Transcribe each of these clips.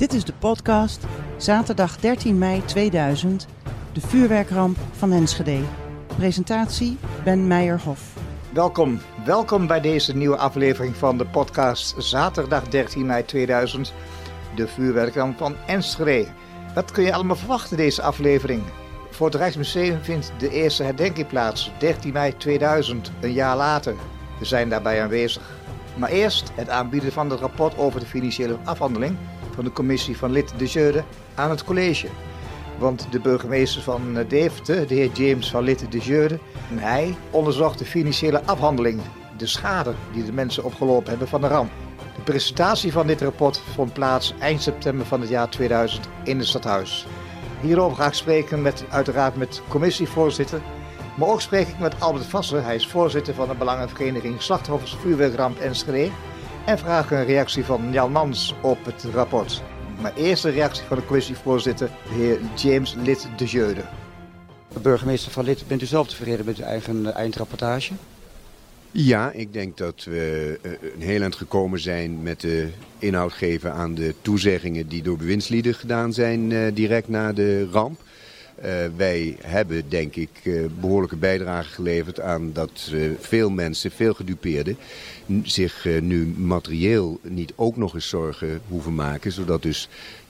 Dit is de podcast Zaterdag 13 mei 2000, de vuurwerkramp van Enschede. Presentatie Ben Meijerhof. Welkom, welkom bij deze nieuwe aflevering van de podcast Zaterdag 13 mei 2000, de vuurwerkramp van Enschede. Wat kun je allemaal verwachten deze aflevering? Voor het Rijksmuseum vindt de eerste herdenking plaats, 13 mei 2000, een jaar later. We zijn daarbij aanwezig. Maar eerst het aanbieden van het rapport over de financiële afhandeling van de commissie van lid de Jeurde aan het college. Want de burgemeester van Deventer, de heer James van Lid de Jeurde, en hij onderzocht de financiële afhandeling, de schade die de mensen opgelopen hebben van de ramp. De presentatie van dit rapport vond plaats eind september van het jaar 2000 in het stadhuis. Hierover ga ik spreken met, uiteraard met commissievoorzitter, maar ook spreek ik met Albert Vasser. Hij is voorzitter van de Belangenvereniging Slachtoffers Vuurwerkramp Enschede en vraag een reactie van Jan Mans op het rapport. Maar eerst een reactie van de commissievoorzitter, de heer James Lid de Jeude. Burgemeester van Lid, bent u zelf tevreden met uw eigen eh, eindrapportage? Ja, ik denk dat we eh, een heel eind gekomen zijn met de inhoud geven aan de toezeggingen die door bewindslieden gedaan zijn eh, direct na de ramp. Uh, wij hebben, denk ik, uh, behoorlijke bijdrage geleverd aan dat uh, veel mensen, veel gedupeerden, zich nu materieel niet ook nog eens zorgen hoeven maken. Zodat dus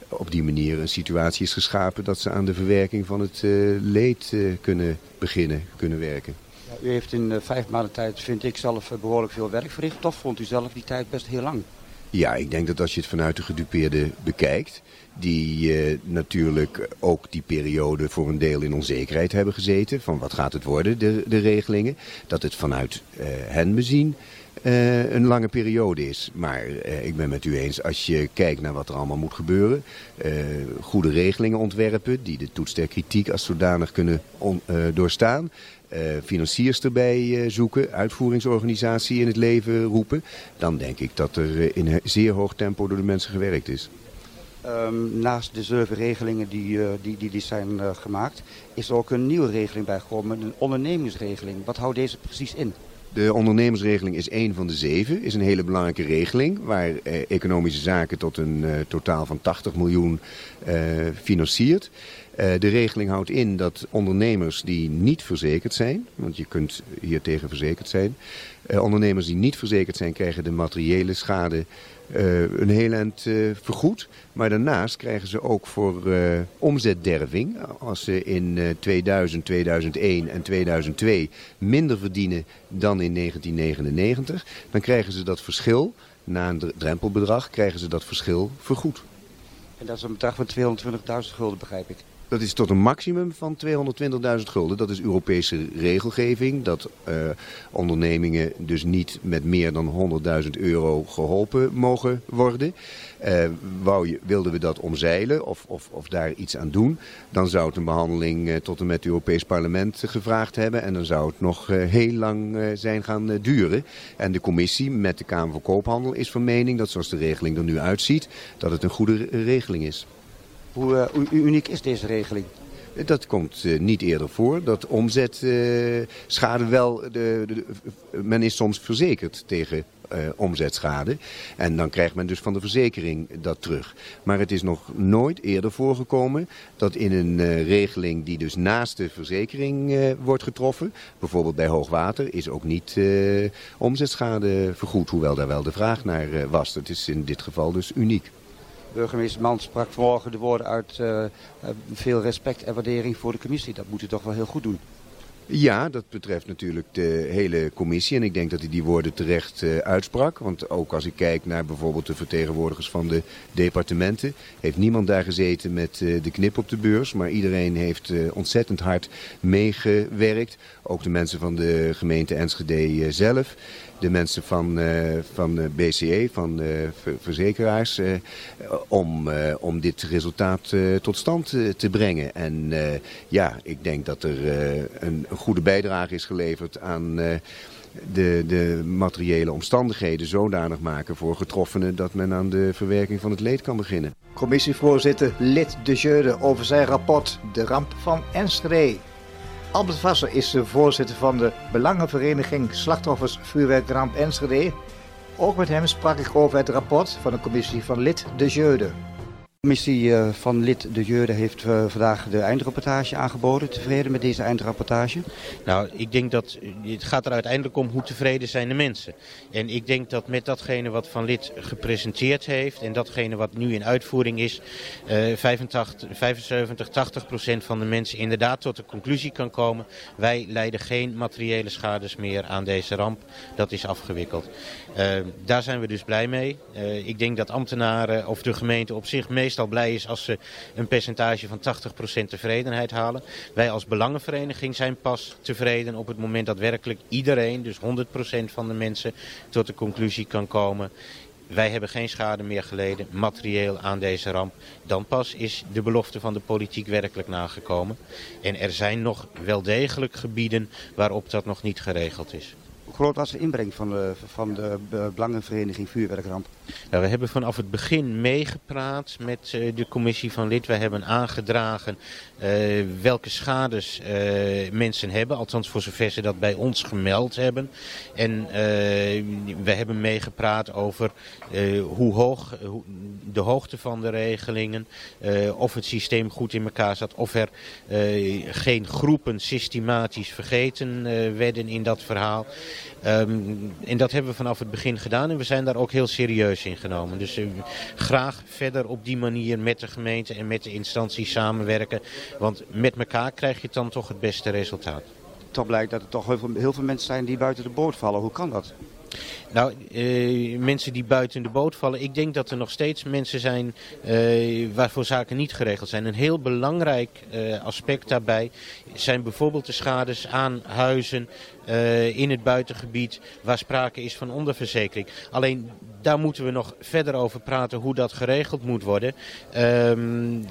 op die manier een situatie is geschapen dat ze aan de verwerking van het leed kunnen beginnen, kunnen werken. Ja, u heeft in vijf maanden tijd, vind ik zelf, behoorlijk veel werk verricht. Toch vond u zelf die tijd best heel lang? Ja, ik denk dat als je het vanuit de gedupeerde bekijkt, die uh, natuurlijk ook die periode voor een deel in onzekerheid hebben gezeten. Van wat gaat het worden, de, de regelingen. Dat het vanuit uh, hen bezien uh, een lange periode is. Maar ik ben met u eens, als je kijkt naar wat er allemaal moet gebeuren. goede regelingen ontwerpen die de toets der kritiek als zodanig kunnen doorstaan. Financiers erbij zoeken, uitvoeringsorganisatie in het leven roepen. Dan denk ik dat er in zeer hoog tempo door de mensen gewerkt is. Um, naast de zeven regelingen die, uh, die, die, die zijn uh, gemaakt, is er ook een nieuwe regeling bijgekomen, een ondernemingsregeling. Wat houdt deze precies in? De ondernemersregeling is één van de zeven, is een hele belangrijke regeling waar eh, economische zaken tot een uh, totaal van 80 miljoen financiert. Uh, de regeling houdt in dat ondernemers die niet verzekerd zijn, want je kunt hier tegen verzekerd zijn, uh, ondernemers die niet verzekerd zijn krijgen de materiële schade uh, een heel eind vergoed. Maar daarnaast krijgen ze ook voor omzetderving, als ze in 2000, 2001 en 2002 minder verdienen dan in 1999, dan krijgen ze dat verschil, na een drempelbedrag, krijgen ze dat verschil vergoed. En dat is een bedrag van 220.000 gulden, begrijp ik. Dat is tot een maximum van 220.000 gulden. Dat is Europese regelgeving. Dat uh, ondernemingen dus niet met meer dan 100.000 euro geholpen mogen worden. Uh, wou je, wilden we dat omzeilen of, of, of daar iets aan doen... dan zou het een behandeling uh, tot en met het Europees Parlement gevraagd hebben... en dan zou het nog heel lang zijn gaan duren. En de commissie met de Kamer van Koophandel is van mening... dat zoals de regeling er nu uitziet, dat het een goede regeling is. Hoe uh, uniek is deze regeling? Dat komt uh, niet eerder voor. Dat omzetschade uh, wel, de, men is soms verzekerd tegen omzetschade. En dan krijgt men dus van de verzekering dat terug. Maar het is nog nooit eerder voorgekomen dat in een regeling die dus naast de verzekering wordt getroffen, bijvoorbeeld bij hoogwater, is ook niet omzetschade vergoed. Hoewel daar wel de vraag naar was. Het is in dit geval dus uniek. Burgemeester Mans sprak vanmorgen de woorden uit uh, veel respect en waardering voor de commissie. Dat moet u toch wel heel goed doen. Ja, dat betreft natuurlijk de hele commissie. En ik denk dat hij die woorden terecht uh, uitsprak. Want ook als ik kijk naar bijvoorbeeld de vertegenwoordigers van de departementen... heeft niemand daar gezeten met de knip op de beurs. Maar iedereen heeft ontzettend hard meegewerkt. Ook de mensen van de gemeente Enschede zelf de mensen van, uh, van BCE, van uh, verzekeraars, uh, om, om dit resultaat tot stand te brengen. En ja, ik denk dat er een, een, goede bijdrage is geleverd aan de, de materiële omstandigheden zodanig maken voor getroffenen dat men aan de verwerking van het leed kan beginnen. Commissievoorzitter Lid de Jeurde over zijn rapport De Ramp van Enschede. Albert Vasser is de voorzitter van de Belangenvereniging Slachtoffers Vuurwerkramp Enschede. Ook met hem sprak ik over het rapport van de commissie van Lid de Jeude. De commissie eh, van lid De Jeurde heeft eh, vandaag de eindrapportage aangeboden. Tevreden met deze eindrapportage? Nou, ik denk dat het gaat er uiteindelijk om hoe tevreden zijn de mensen. En ik denk dat met datgene wat Van Lid gepresenteerd heeft en datgene wat nu in uitvoering is, 85, 75, 80 procent van de mensen inderdaad tot de conclusie kan komen. Wij leiden geen materiële schades meer aan deze ramp. Dat is afgewikkeld. Daar zijn we dus blij mee. Ik denk dat ambtenaren of de gemeente op zich meestal blij is als ze een percentage van 80% tevredenheid halen. Wij als belangenvereniging zijn pas tevreden op het moment dat werkelijk iedereen, dus 100% van de mensen, tot de conclusie kan komen. Wij hebben geen schade meer geleden, materieel, aan deze ramp. Dan pas is de belofte van de politiek werkelijk nagekomen. En er zijn nog wel degelijk gebieden waarop dat nog niet geregeld is. Hoe groot was de inbreng van de, van de Belangenvereniging Vuurwerkramp? Nou, we hebben vanaf het begin meegepraat met uh, de commissie van lid. Wij hebben aangedragen uh, welke schades uh, mensen hebben. Althans voor zover ze dat bij ons gemeld hebben. En we hebben meegepraat over hoe hoog de hoogte van de regelingen. of het systeem goed in elkaar zat. Of er geen groepen systematisch vergeten werden in dat verhaal. Um, en dat hebben we vanaf het begin gedaan en we zijn daar ook heel serieus Dus uh, graag verder op die manier met de gemeente en met de instanties samenwerken. Want met elkaar krijg je dan toch het beste resultaat. Toch blijkt dat er toch heel veel, heel veel mensen zijn die buiten de boot vallen. Hoe kan dat? Nou, uh, mensen die buiten de boot vallen. Ik denk dat er nog steeds mensen zijn uh, waarvoor zaken niet geregeld zijn. Een heel belangrijk uh, aspect daarbij zijn bijvoorbeeld de schades aan huizen in het buitengebied waar sprake is van onderverzekering. Alleen daar moeten we nog verder over praten hoe dat geregeld moet worden. Um,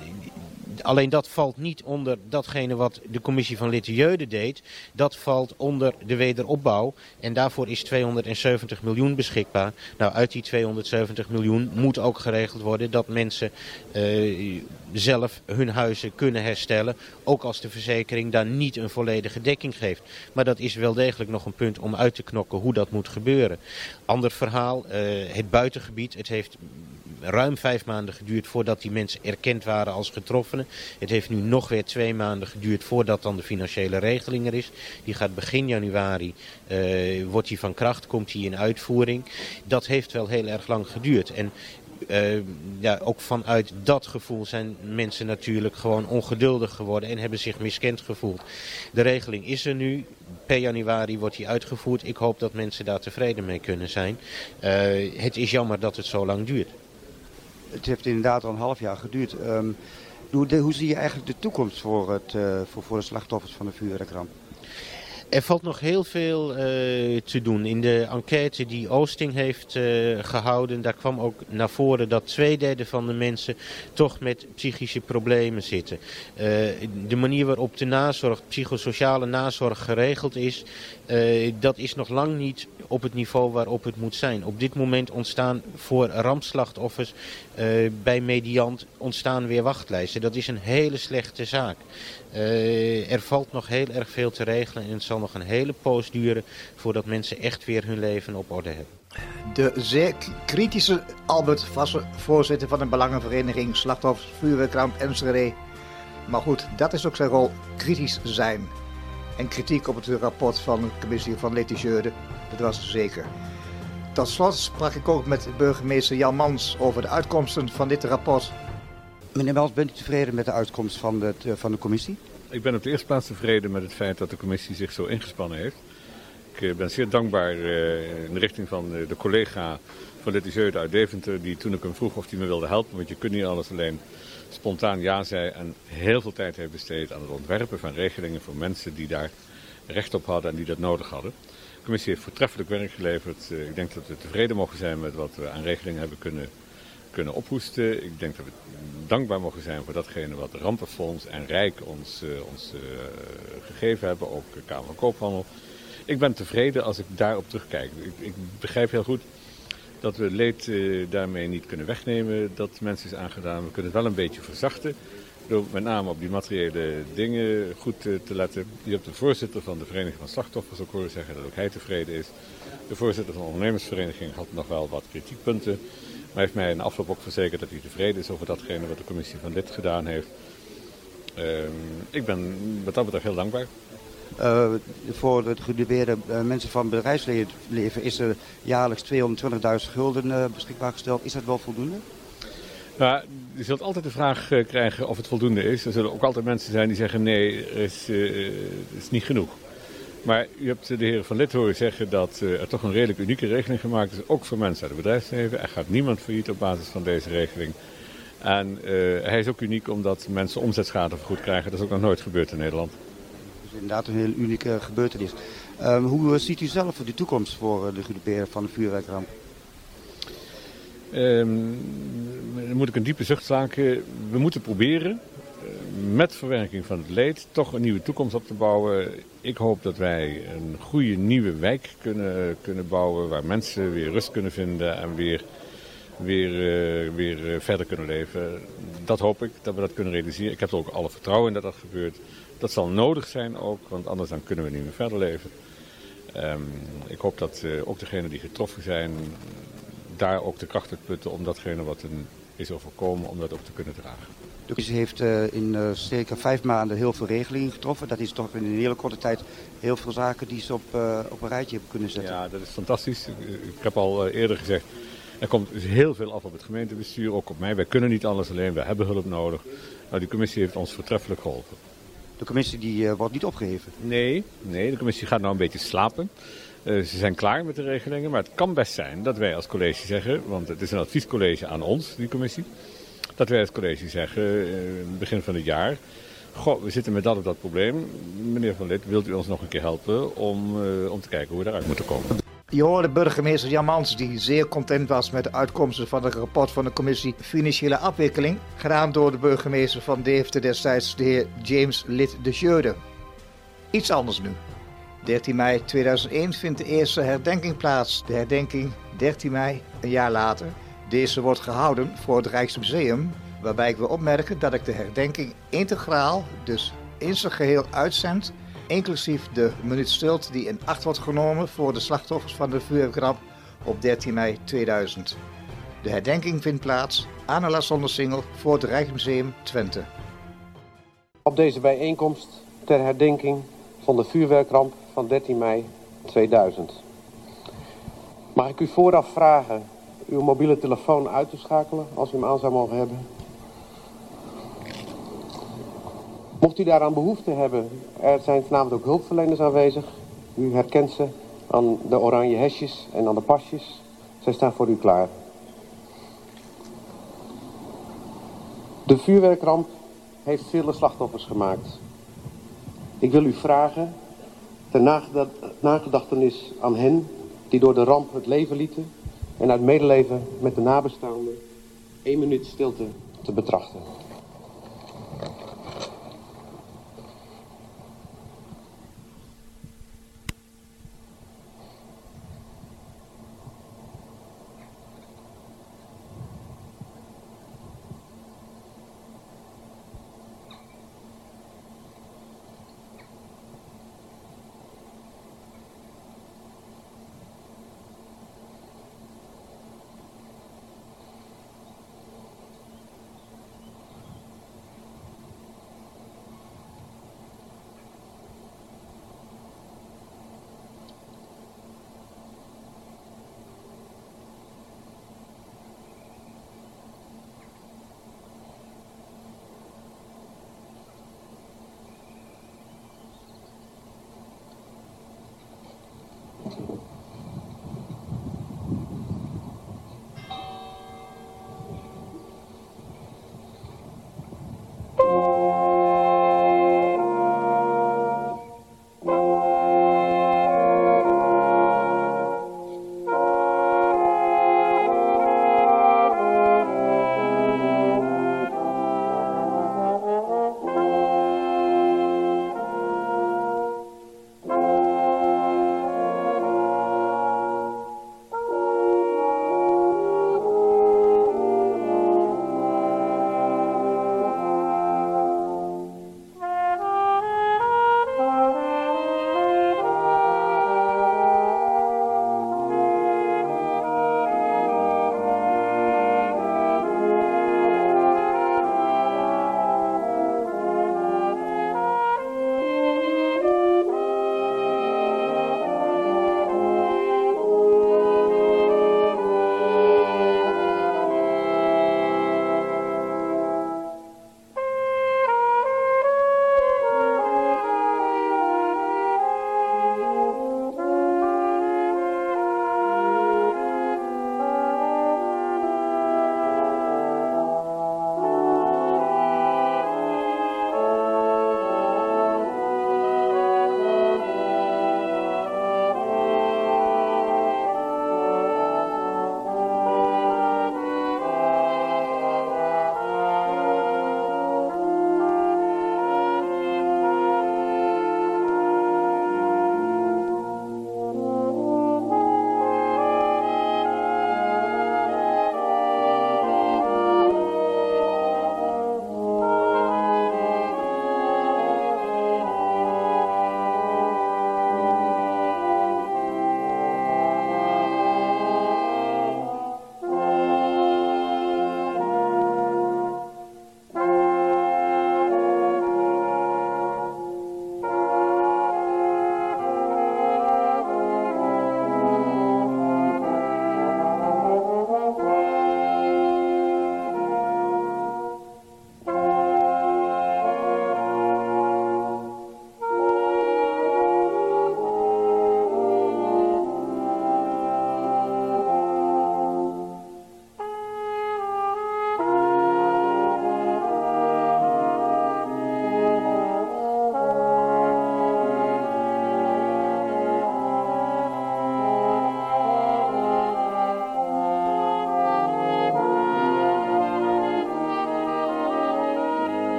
alleen dat valt niet onder datgene wat de commissie van Littejeude deed. Dat valt onder de wederopbouw. En daarvoor is 270 miljoen beschikbaar. Nou, uit die 270 miljoen moet ook geregeld worden dat mensen uh, zelf hun huizen kunnen herstellen. Ook als de verzekering daar niet een volledige dekking geeft. Maar dat is wel degelijk nog een punt om uit te knokken hoe dat moet gebeuren. Ander verhaal, uh, het buitengebied. Het heeft ruim vijf maanden geduurd voordat die mensen erkend waren als getroffenen. Het heeft nu nog weer twee maanden geduurd voordat dan de financiële regeling er is. Die gaat begin januari, uh, wordt die van kracht, komt die in uitvoering. Dat heeft wel heel erg lang geduurd. En uh, ja, ook vanuit dat gevoel zijn mensen natuurlijk gewoon ongeduldig geworden en hebben zich miskend gevoeld. De regeling is er nu. Per januari wordt die uitgevoerd. Ik hoop dat mensen daar tevreden mee kunnen zijn. Uh, het is jammer dat het zo lang duurt het heeft inderdaad al een half jaar geduurd. Um, hoe, hoe, zie je eigenlijk de toekomst voor, het, uh, voor, voor de slachtoffers van de vuurwerkramp? Er valt nog heel veel uh, te doen. In de enquête die Oosting heeft uh, gehouden, daar kwam ook naar voren dat twee derde van de mensen toch met psychische problemen zitten. Uh, de manier waarop de nazorg, psychosociale nazorg geregeld is, dat is nog lang niet op het niveau waarop het moet zijn. Op dit moment ontstaan voor rampslachtoffers bij Mediant ontstaan weer wachtlijsten. Dat is een hele slechte zaak. Uh, er valt nog heel erg veel te regelen en het zal nog een hele poos duren voordat mensen echt weer hun leven op orde hebben. De zeer kritische Albert Vassen, voorzitter van de Belangenvereniging Slachtoffers Vuurwerkramp Enschede. Maar goed, dat is ook zijn rol, kritisch zijn. En kritiek op het rapport van de commissie van Letigeurde, dat was zeker. Tot slot sprak ik ook met burgemeester Jan Mans over de uitkomsten van dit rapport. Meneer Mels, bent u tevreden met de uitkomst van de, van de commissie? Ik ben op de eerste plaats tevreden met het feit dat de commissie zich zo ingespannen heeft. Ik eh, ben zeer dankbaar uh, in de richting van de collega van Letizeut uit Deventer... die toen ik hem vroeg of hij me wilde helpen, want je kunt niet alles alleen spontaan ja zei... en heel veel tijd heeft besteed aan het ontwerpen van regelingen voor mensen die daar recht op hadden en die dat nodig hadden. De commissie heeft voortreffelijk werk geleverd. Ik denk dat we tevreden mogen zijn met wat we aan regelingen hebben kunnen kunnen ophoesten. Ik denk dat we dankbaar mogen zijn voor datgene wat Rampenfonds en Rijk ons, uh, ons uh, gegeven hebben, ook Kamer van Koophandel. Ik ben tevreden als ik daarop terugkijk. Ik, ik begrijp heel goed dat we leed uh, daarmee niet kunnen wegnemen dat mensen is aangedaan. We kunnen het wel een beetje verzachten door met name op die materiële dingen goed te letten. Je hebt de voorzitter van de Vereniging van Slachtoffers ook horen zeggen dat ook hij tevreden is. De voorzitter van de ondernemersvereniging had nog wel wat kritiekpunten. Hij heeft mij in de afloop ook verzekerd dat hij tevreden is over datgene wat de commissie van lid gedaan heeft. Ehm, ik ben wat dat betreft heel dankbaar. Uh, voor het gedupeerde uh, mensen van bedrijfsleven is er jaarlijks 220.000 gulden uh, beschikbaar gesteld. Is dat wel voldoende? Nou, je zult altijd de vraag krijgen of het voldoende is. Er zullen ook altijd mensen zijn die zeggen nee, het is, is niet genoeg. Maar u hebt de heer Van Lid horen zeggen dat er toch een redelijk unieke regeling gemaakt is. Ook voor mensen uit het bedrijfsleven. Er gaat niemand failliet op basis van deze regeling. En hij is ook uniek omdat mensen omzetschade vergoed krijgen. Dat is ook nog nooit gebeurd in Nederland is inderdaad een heel unieke gebeurtenis. Um, hoe eh, ziet u zelf de toekomst voor eh, de gedupeerden van de vuurwerkramp? Um, dan moet ik een diepe zucht slaken. We moeten proberen eh, met verwerking van het leed toch een nieuwe toekomst op te bouwen. Ik hoop dat wij een goede nieuwe wijk kunnen, kunnen bouwen waar mensen weer rust kunnen vinden en weer, weer, uh, weer verder kunnen leven. Dat hoop ik, dat we dat kunnen realiseren. Ik heb er ook alle vertrouwen in dat dat gebeurt. Dat zal nodig zijn ook, want anders dan kunnen we niet meer verder leven. Um, ik hoop dat uh, ook degenen die getroffen zijn, daar ook de kracht uit putten om datgene wat hen is overkomen, om dat ook te kunnen dragen. De commissie heeft uh, in uh, circa vijf maanden heel veel regelingen getroffen. Dat is toch in een hele korte tijd heel veel zaken die ze op, uh, op een rijtje hebben kunnen zetten. Ja, dat is fantastisch. Ik heb al eerder gezegd, er komt dus heel veel af op het gemeentebestuur, ook op mij. Wij kunnen niet alles alleen, we hebben hulp nodig. Nou, die commissie heeft ons voortreffelijk geholpen. De commissie die, uh, wordt niet opgeheven? Nee, nee, de commissie gaat nou een beetje slapen. Uh, ze zijn klaar met de regelingen, maar het kan best zijn dat wij als college zeggen, want het is een adviescollege aan ons, die commissie, dat wij als college zeggen, uh, begin van het jaar, goh, we zitten met dat of dat probleem. Meneer Van Lid, wilt u ons nog een keer helpen om, om te kijken hoe we eruit moeten komen? Je hoorde burgemeester Jan Mans die zeer content was met de uitkomsten van het rapport van de commissie Financiële Afwikkeling, gedaan door de burgemeester van Deventer destijds, de heer James Lid de Jeude. Iets anders nu. 13 mei 2001 vindt de eerste herdenking plaats. De herdenking 13 mei, een jaar later. Deze wordt gehouden voor het Rijksmuseum, waarbij ik wil opmerken dat ik de herdenking integraal, dus in zijn geheel uitzend inclusief de minuut stilte die in acht wordt genomen voor de slachtoffers van de vuurwerkramp op 13 mei 2000. De herdenking vindt plaats aan de Zondersingel voor het Rijksmuseum Twente. Op deze bijeenkomst ter herdenking van de vuurwerkramp van 13 mei 2000. Mag ik u vooraf vragen uw mobiele telefoon uit te schakelen als u hem aan zou mogen hebben? Mocht u daaraan behoefte hebben, er zijn vanavond ook hulpverleners aanwezig. U herkent ze aan de oranje hesjes en aan de pasjes. Zij staan voor u klaar. De vuurwerkramp heeft vele slachtoffers gemaakt. Ik wil u vragen, ter nagedachtenis aan hen die door de ramp het leven lieten en uit medeleven met de nabestaanden, één minuut stilte te betrachten.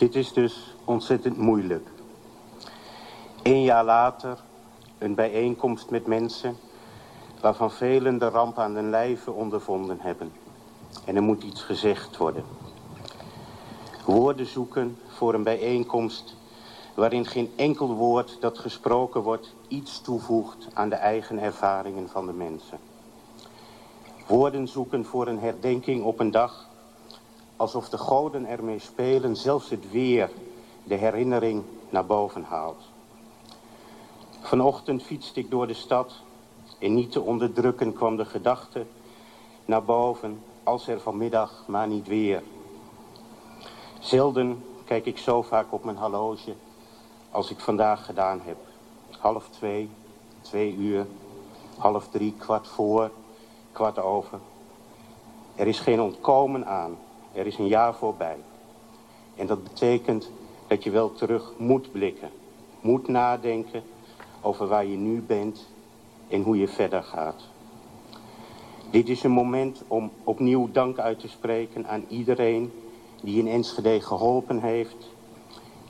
Dit is dus ontzettend moeilijk. Een jaar later, een bijeenkomst met mensen... waarvan velen de ramp aan den lijve ondervonden hebben. En er moet iets gezegd worden. Woorden zoeken voor een bijeenkomst... waarin geen enkel woord dat gesproken wordt... iets toevoegt aan de eigen ervaringen van de mensen. Woorden zoeken voor een herdenking op een dag alsof de goden ermee spelen, zelfs het weer de herinnering naar boven haalt. Vanochtend fietste ik door de stad en niet te onderdrukken kwam de gedachte naar boven als er vanmiddag maar niet weer. Zelden kijk ik zo vaak op mijn horloge als ik vandaag gedaan heb. Half twee, twee uur, half drie, kwart voor, kwart over. Er is geen ontkomen aan er is een jaar voorbij. En dat betekent dat je wel terug moet blikken. Moet nadenken over waar je nu bent en hoe je verder gaat. Dit is een moment om opnieuw dank uit te spreken aan iedereen die in Enschede geholpen heeft.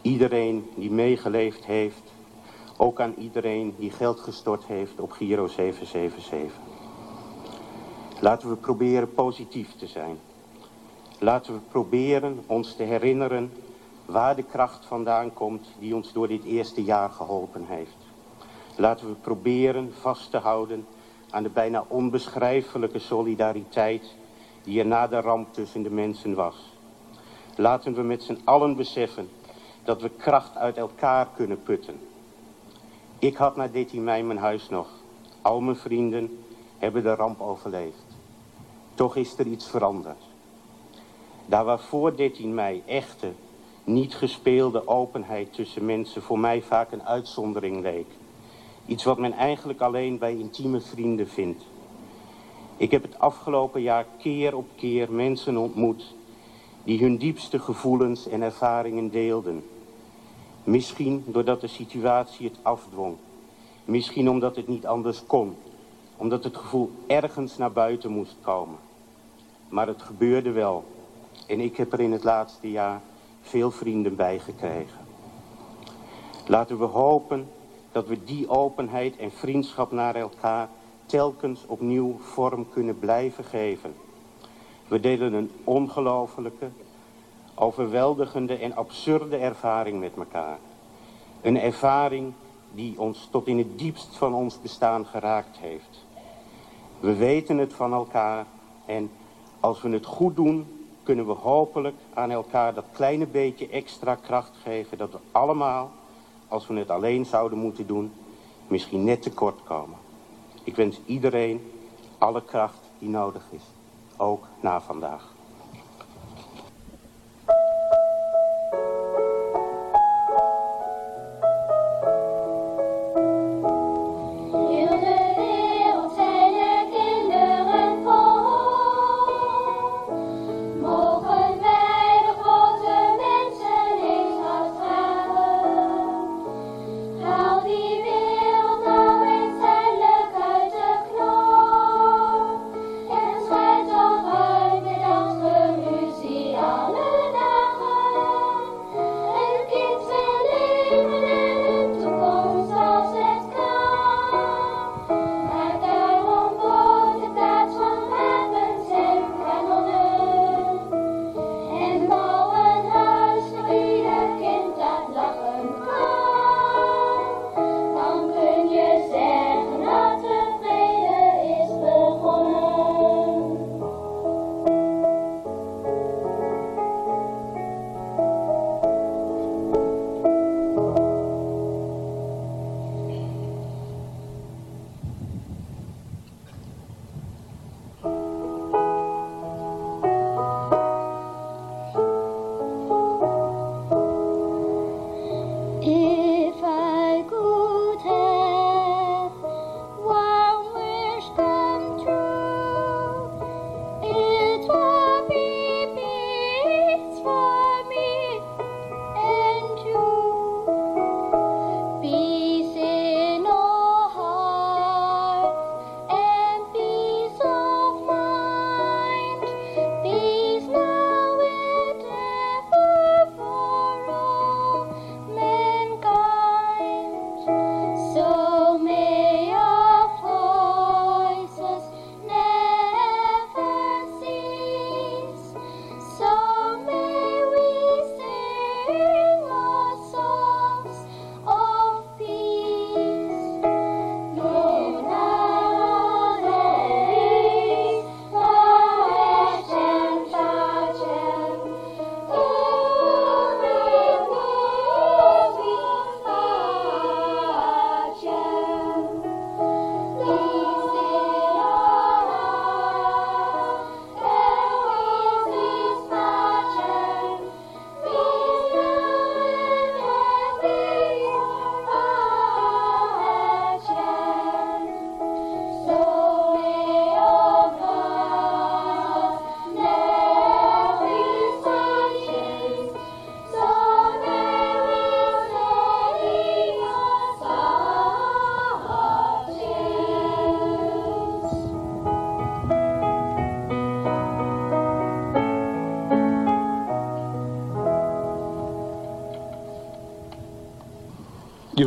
Iedereen die meegeleefd heeft. Ook aan iedereen die geld gestort heeft op Giro 777. Laten we proberen positief te zijn. Laten we proberen ons te herinneren waar de kracht vandaan komt die ons door dit eerste jaar geholpen heeft. Laten we proberen vast te houden aan de bijna onbeschrijfelijke solidariteit die er na de ramp tussen de mensen was. Laten we met z'n allen beseffen dat we kracht uit elkaar kunnen putten. Ik had na 13 mei mijn huis nog. Al mijn vrienden hebben de ramp overleefd. Toch is er iets veranderd. Daar waar voor 13 mei echte, niet gespeelde openheid tussen mensen voor mij vaak een uitzondering leek. Iets wat men eigenlijk alleen bij intieme vrienden vindt. Ik heb het afgelopen jaar keer op keer mensen ontmoet die hun diepste gevoelens en ervaringen deelden. Misschien doordat de situatie het afdwong. Misschien omdat het niet anders kon. Omdat het gevoel ergens naar buiten moest komen. Maar het gebeurde wel. En ik heb er in het laatste jaar veel vrienden bij gekregen. Laten we hopen dat we die openheid en vriendschap naar elkaar telkens opnieuw vorm kunnen blijven geven. We delen een ongelofelijke, overweldigende en absurde ervaring met elkaar. Een ervaring die ons tot in het diepst van ons bestaan geraakt heeft. We weten het van elkaar en als we het goed doen, kunnen we hopelijk aan elkaar dat kleine beetje extra kracht geven... dat we allemaal, als we het alleen zouden moeten doen, misschien net tekort komen. Ik wens iedereen alle kracht die nodig is, ook na vandaag.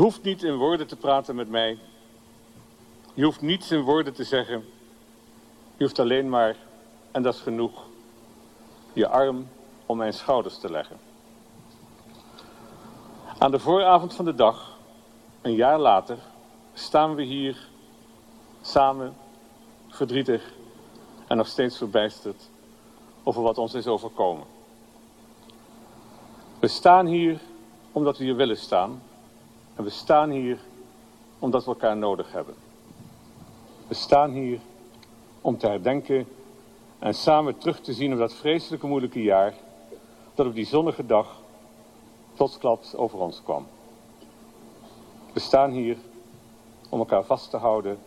Hoeft niet in woorden te praten met mij. Je hoeft niets in woorden te zeggen. Je hoeft alleen maar, en dat is genoeg, je arm om mijn schouders te leggen. Aan de vooravond van de dag, een jaar later, staan we hier samen, verdrietig en nog steeds verbijsterd over wat ons is overkomen. We staan hier omdat we hier willen staan. En we staan hier omdat we elkaar nodig hebben. We staan hier om te herdenken en samen terug te zien op dat vreselijke moeilijke jaar dat op die zonnige dag plotsklaps over ons kwam. We staan hier om elkaar vast te houden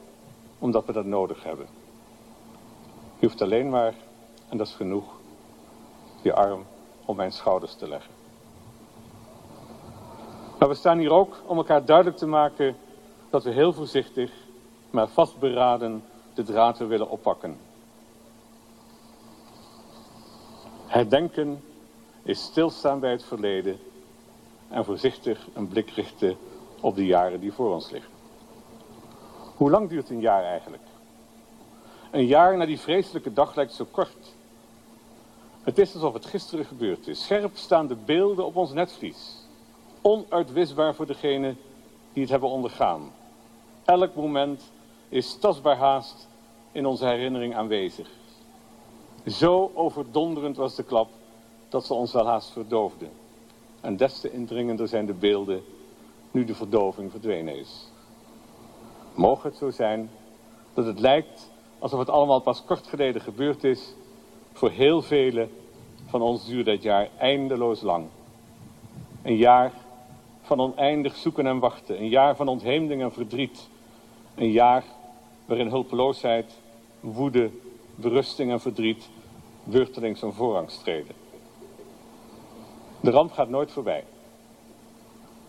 omdat we dat nodig hebben. Je hoeft alleen maar, en dat is genoeg, je arm om mijn schouders te leggen. Maar we staan hier ook om elkaar duidelijk te maken dat we heel voorzichtig, maar vastberaden de draad willen oppakken. Herdenken is stilstaan bij het verleden en voorzichtig een blik richten op de jaren die voor ons liggen. Hoe lang duurt een jaar eigenlijk? Een jaar na die vreselijke dag lijkt zo kort. Het is alsof het gisteren gebeurd is. Scherp staan de beelden op ons netvlies. Onuitwisbaar voor degenen die het hebben ondergaan. Elk moment is tastbaar haast in onze herinnering aanwezig. Zo overdonderend was de klap dat ze ons wel haast verdoofde. En des te indringender zijn de beelden nu de verdoving verdwenen is. Mogen het zo zijn dat het lijkt alsof het allemaal pas kort geleden gebeurd is. Voor heel velen van ons duurde dat jaar eindeloos lang. Een jaar van oneindig zoeken en wachten. Een jaar van ontheemding en verdriet. Een jaar waarin hulpeloosheid, woede, berusting en verdriet beurtelings een voorrang streden. De ramp gaat nooit voorbij.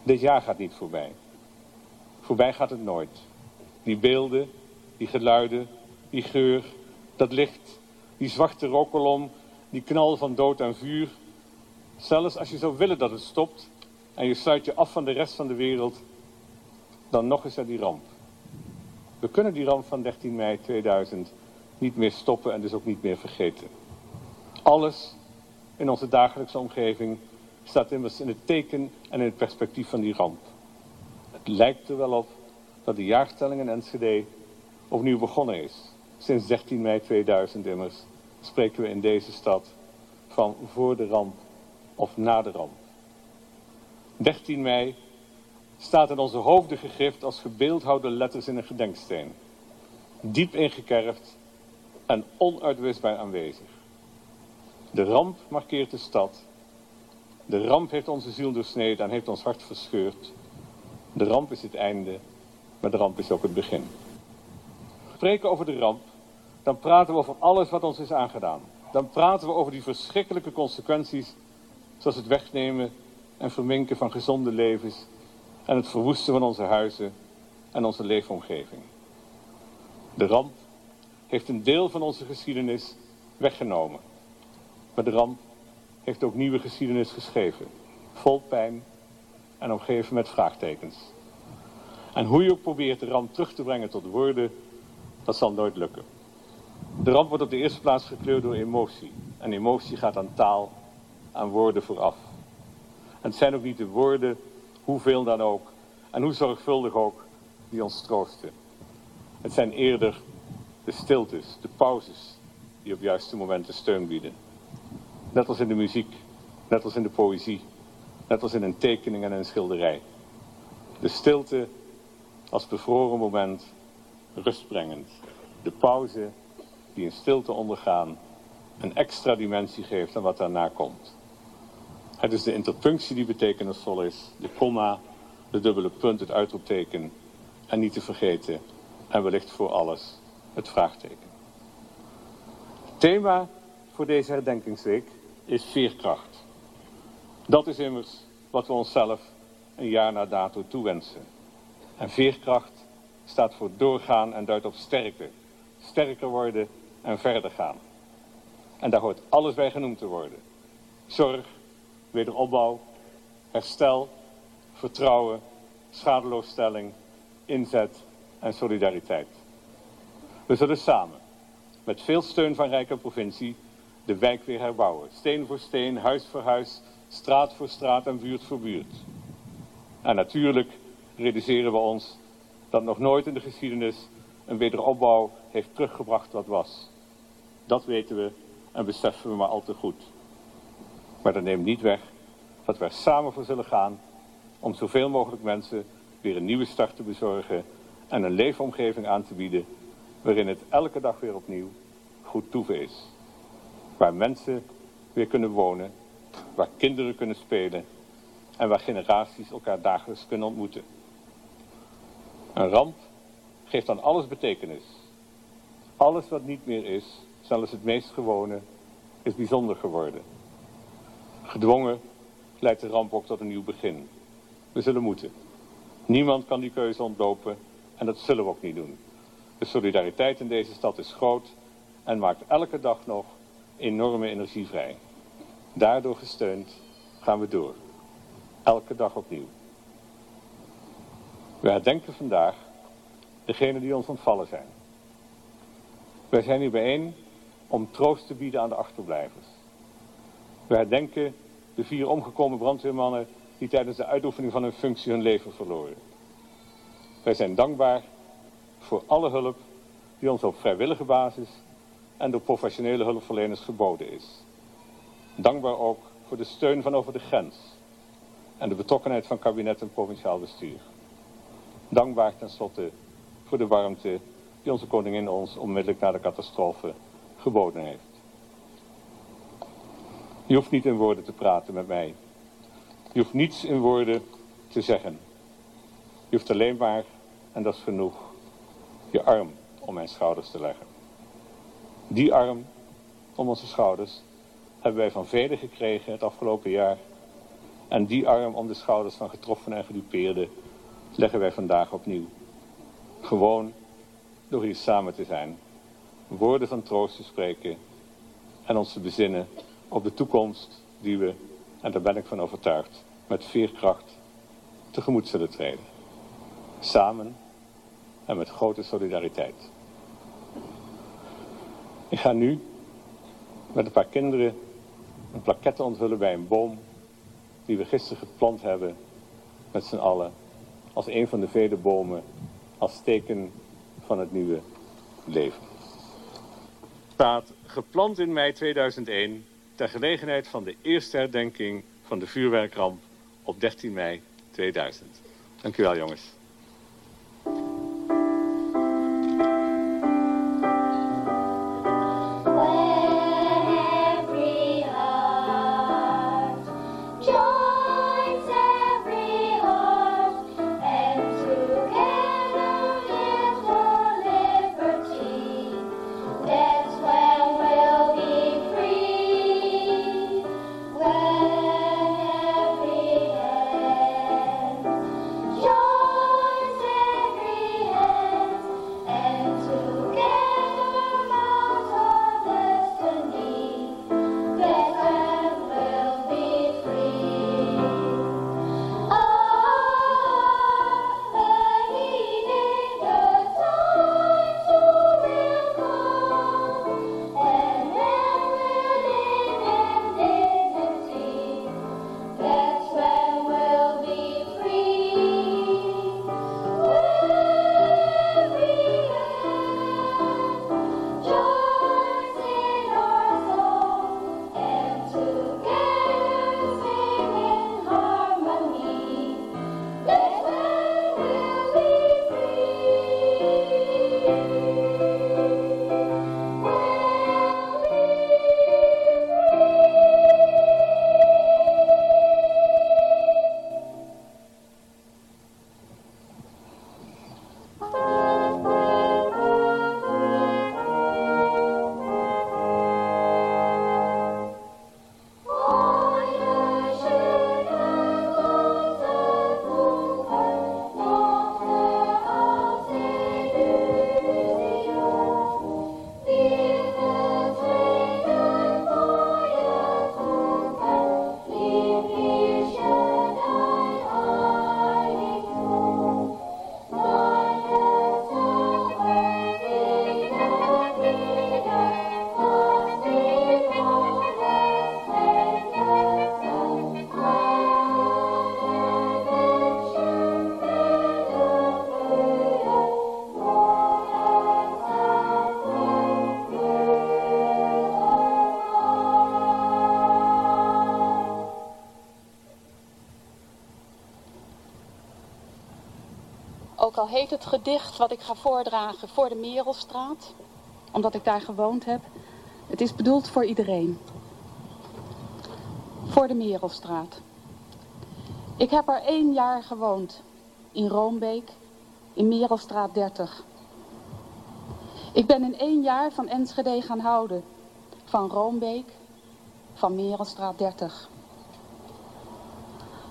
Dit jaar gaat niet voorbij. Voorbij gaat het nooit. Die beelden, die geluiden, die geur, dat licht, die zwarte rookkolom, die knal van dood en vuur. Zelfs als je zou willen dat het stopt en je sluit je af van de rest van de wereld, dan nog is er die ramp. We kunnen die ramp van 13 mei 2000 niet meer stoppen en dus ook niet meer vergeten. Alles in onze dagelijkse omgeving staat immers in het teken en in het perspectief van die ramp. Het lijkt er wel op dat de jaartelling in Enschede opnieuw begonnen is. Sinds 13 mei 2000 immers spreken we in deze stad van voor de ramp of na de ramp. 13 mei staat in onze hoofden gegrift als gebeeldhouwde letters in een gedenksteen. Diep ingekerfd en onuitwisbaar aanwezig. De ramp markeert de stad. De ramp heeft onze ziel doorsneden en heeft ons hart verscheurd. De ramp is het einde, maar de ramp is ook het begin. Spreken over de ramp, dan praten we over alles wat ons is aangedaan. Dan praten we over die verschrikkelijke consequenties, zoals het wegnemen en verminken van gezonde levens en het verwoesten van onze huizen en onze leefomgeving. De ramp heeft een deel van onze geschiedenis weggenomen. Maar de ramp heeft ook nieuwe geschiedenis geschreven. Vol pijn en omgeven met vraagtekens. En hoe je ook probeert de ramp terug te brengen tot woorden, dat zal nooit lukken. De ramp wordt op de eerste plaats gekleurd door emotie. En emotie gaat aan taal, aan woorden vooraf. Het zijn ook niet de woorden, hoeveel dan ook, en hoe zorgvuldig ook, die ons troosten. Het zijn eerder de stiltes, de pauzes, die op juiste momenten steun bieden. Net als in de muziek, net als in de poëzie, net als in een tekening en een schilderij. De stilte als bevroren moment, rustbrengend. De pauze die in stilte ondergaan een extra dimensie geeft aan wat daarna komt. Het is de interpunctie die betekenisvol is, de komma, de dubbele punt, het uitroepteken en niet te vergeten en wellicht voor alles het vraagteken. Het thema voor deze herdenkingsweek is veerkracht. Dat is immers wat we onszelf een jaar na dato toewensen. En veerkracht staat voor doorgaan en duidt op sterkte. Sterker worden en verder gaan. En daar hoort alles bij genoemd te worden. Zorg, wederopbouw, herstel, vertrouwen, schadeloosstelling, inzet en solidariteit. We zullen samen, met veel steun van Rijk en provincie, de wijk weer herbouwen. Steen voor steen, huis voor huis, straat voor straat en buurt voor buurt. En natuurlijk realiseren we ons dat nog nooit in de geschiedenis een wederopbouw heeft teruggebracht wat was. Dat weten we en beseffen we maar al te goed. Maar dat neemt niet weg dat we er samen voor zullen gaan om zoveel mogelijk mensen weer een nieuwe start te bezorgen en een leefomgeving aan te bieden waarin het elke dag weer opnieuw goed toeven is. Waar mensen weer kunnen wonen, waar kinderen kunnen spelen en waar generaties elkaar dagelijks kunnen ontmoeten. Een ramp geeft aan alles betekenis. Alles wat niet meer is, zelfs het meest gewone, is bijzonder geworden. Gedwongen leidt de ramp ook tot een nieuw begin. We zullen moeten. Niemand kan die keuze ontlopen en dat zullen we ook niet doen. De solidariteit in deze stad is groot en maakt elke dag nog enorme energie vrij. Daardoor gesteund gaan we door. Elke dag opnieuw. We herdenken vandaag degenen die ons ontvallen zijn. Wij zijn hier bijeen om troost te bieden aan de achterblijvers. We herdenken de vier omgekomen brandweermannen die tijdens de uitoefening van hun functie hun leven verloren. Wij zijn dankbaar voor alle hulp die ons op vrijwillige basis en door professionele hulpverleners geboden is. Dankbaar ook voor de steun van over de grens en de betrokkenheid van kabinet en provinciaal bestuur. Dankbaar tenslotte voor de warmte die onze koningin ons onmiddellijk na de catastrofe geboden heeft. Je hoeft niet in woorden te praten met mij. Je hoeft niets in woorden te zeggen. Je hoeft alleen maar, en dat is genoeg, je arm om mijn schouders te leggen. Die arm om onze schouders hebben wij van velen gekregen het afgelopen jaar. En die arm om de schouders van getroffenen en gedupeerden leggen wij vandaag opnieuw. Gewoon door hier samen te zijn, woorden van troost te spreken en ons te bezinnen op de toekomst die we, en daar ben ik van overtuigd, met veerkracht tegemoet zullen treden. Samen en met grote solidariteit. Ik ga nu met een paar kinderen een plaquette onthullen bij een boom die we gisteren geplant hebben met z'n allen als een van de vele bomen als teken van het nieuwe leven. Staat geplant in mei 2001 ter gelegenheid van de eerste herdenking van de vuurwerkramp op 13 mei 2000. Dank u wel jongens. Heet het gedicht wat ik ga voordragen voor de Merelstraat, omdat ik daar gewoond heb. Het is bedoeld voor iedereen. Voor de Merelstraat. Ik heb er één jaar gewoond, in Roombeek, in Merelstraat 30. Ik ben in één jaar van Enschede gaan houden, van Roombeek, van Merelstraat 30.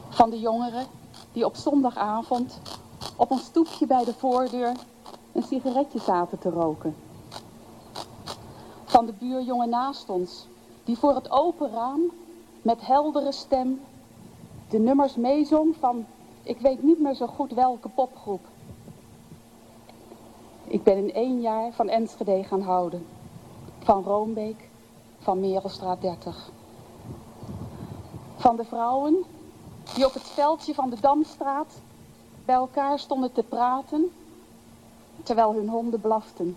Van de jongeren die op zondagavond op een stoepje bij de voordeur een sigaretje zaten te roken. Van de buurjongen naast ons, die voor het open raam met heldere stem de nummers meezong van ik weet niet meer zo goed welke popgroep. Ik ben in één jaar van Enschede gaan houden. Van Roombeek, van Merelstraat 30. Van de vrouwen die op het veldje van de Damstraat bij elkaar stonden te praten terwijl hun honden blaften.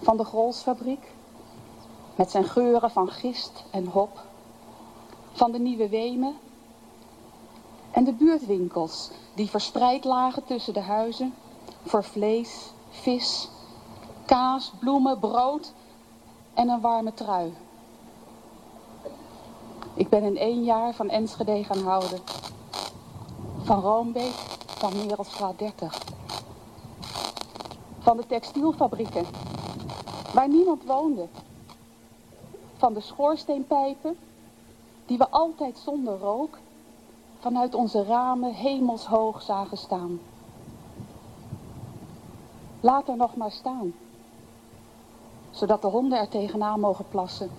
Van de Grolsfabriek met zijn geuren van gist en hop. Van de Nieuwe Wemen en de buurtwinkels die verspreid lagen tussen de huizen voor vlees, vis, kaas, bloemen, brood en een warme trui. Ik ben in één jaar van Enschede gaan houden. Van Roombeek van Merelstraat 30. Van de textielfabrieken, waar niemand woonde. Van de schoorsteenpijpen, die we altijd zonder rook vanuit onze ramen hemelshoog zagen staan. Laat er nog maar staan, zodat de honden er tegenaan mogen plassen.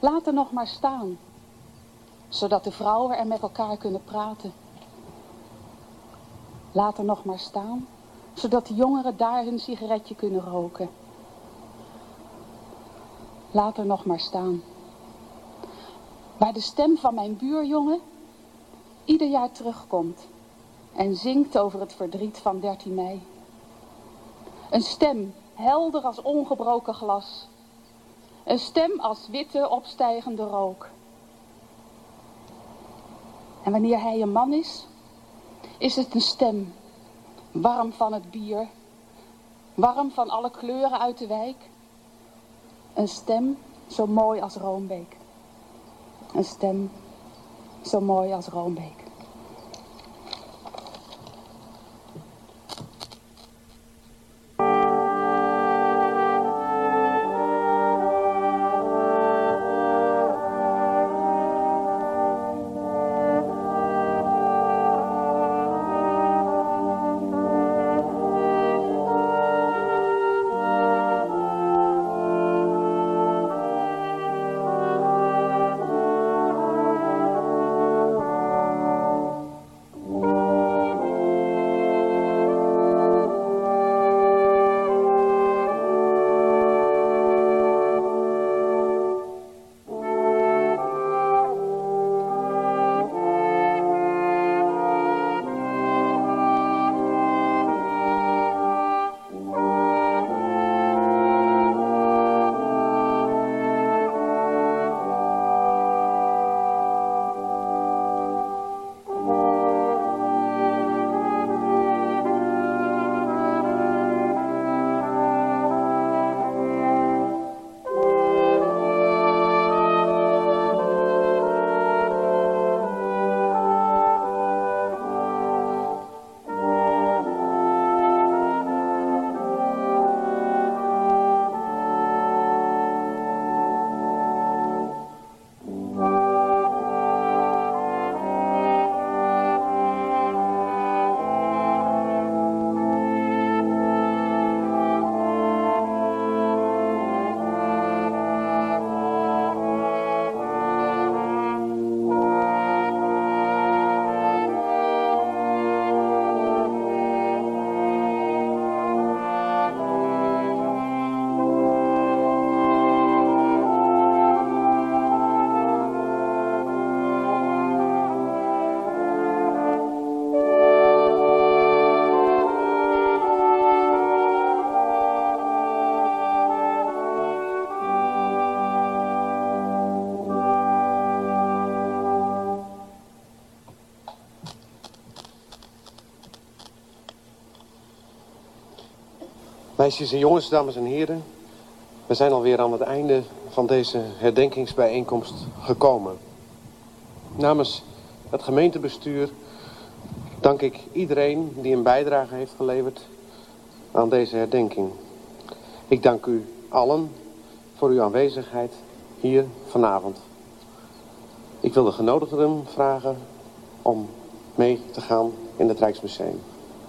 Laat er nog maar staan, zodat de vrouwen er met elkaar kunnen praten. Laat er nog maar staan, zodat de jongeren daar hun sigaretje kunnen roken. Laat er nog maar staan. Waar de stem van mijn buurjongen ieder jaar terugkomt en zingt over het verdriet van 13 mei. Een stem, helder als ongebroken glas. Een stem als witte opstijgende rook. En wanneer hij een man is, is het een stem, warm van het bier, warm van alle kleuren uit de wijk. Een stem zo mooi als Roombeek. Een stem zo mooi als Roombeek. Meisjes en jongens, dames en heren. We zijn alweer aan het einde van deze herdenkingsbijeenkomst gekomen. Namens het gemeentebestuur dank ik iedereen die een bijdrage heeft geleverd aan deze herdenking. Ik dank u allen voor uw aanwezigheid hier vanavond. Ik wil de genodigden vragen om mee te gaan in het Rijksmuseum.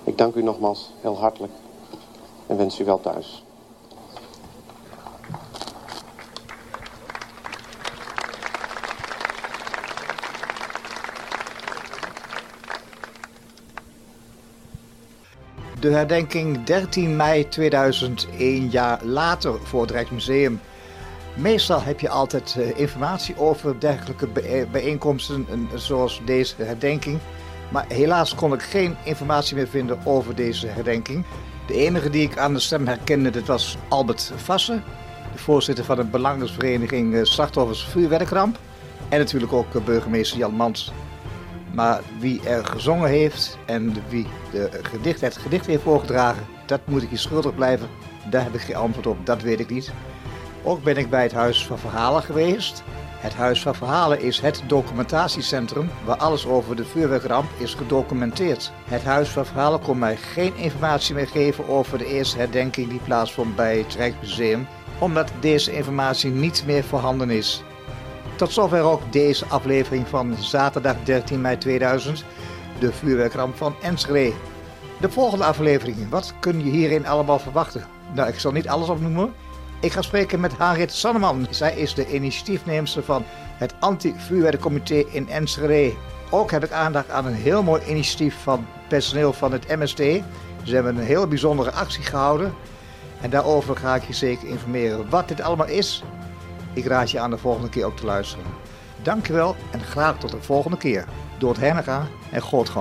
Ik dank u nogmaals heel hartelijk en wens u wel thuis. De herdenking 13 mei 2001, jaar later voor het Rijksmuseum. Meestal heb je altijd uh, informatie over dergelijke bijeenkomsten zoals deze herdenking. Maar helaas kon ik geen informatie meer vinden over deze herdenking. De enige die ik aan de stem herkende, dat was Albert Vassen, de voorzitter van de belangersvereniging uh, Slachtoffers Vuurwerkramp. En natuurlijk ook uh, burgemeester Jan Mans. Maar wie er gezongen heeft en wie de gedicht, het gedicht heeft voorgedragen, dat moet ik je schuldig blijven. Daar heb ik geen antwoord op, dat weet ik niet. Ook ben ik bij het Huis van Verhalen geweest. Het Huis van Verhalen is het documentatiecentrum waar alles over de vuurwerkramp is gedocumenteerd. Het Huis van Verhalen kon mij geen informatie meer geven over de eerste herdenking die plaatsvond bij het Rijksmuseum, omdat deze informatie niet meer voorhanden is. Tot zover ook deze aflevering van zaterdag 13 mei 2000, de vuurwerkramp van Enschede. De volgende aflevering, wat kun je hierin allemaal verwachten? Nou, ik zal niet alles opnoemen. Ik ga spreken met Harriet Sanneman. Zij is de initiatiefneemster van het anti-vuurwerkcomité in Enschede. Ook heb ik aandacht aan een heel mooi initiatief van personeel van het MST. Ze hebben een heel bijzondere actie gehouden. En daarover ga ik je zeker informeren wat dit allemaal is ik raad je aan de volgende keer ook te luisteren. Dankjewel en graag tot de volgende keer. Door het Hennega en God.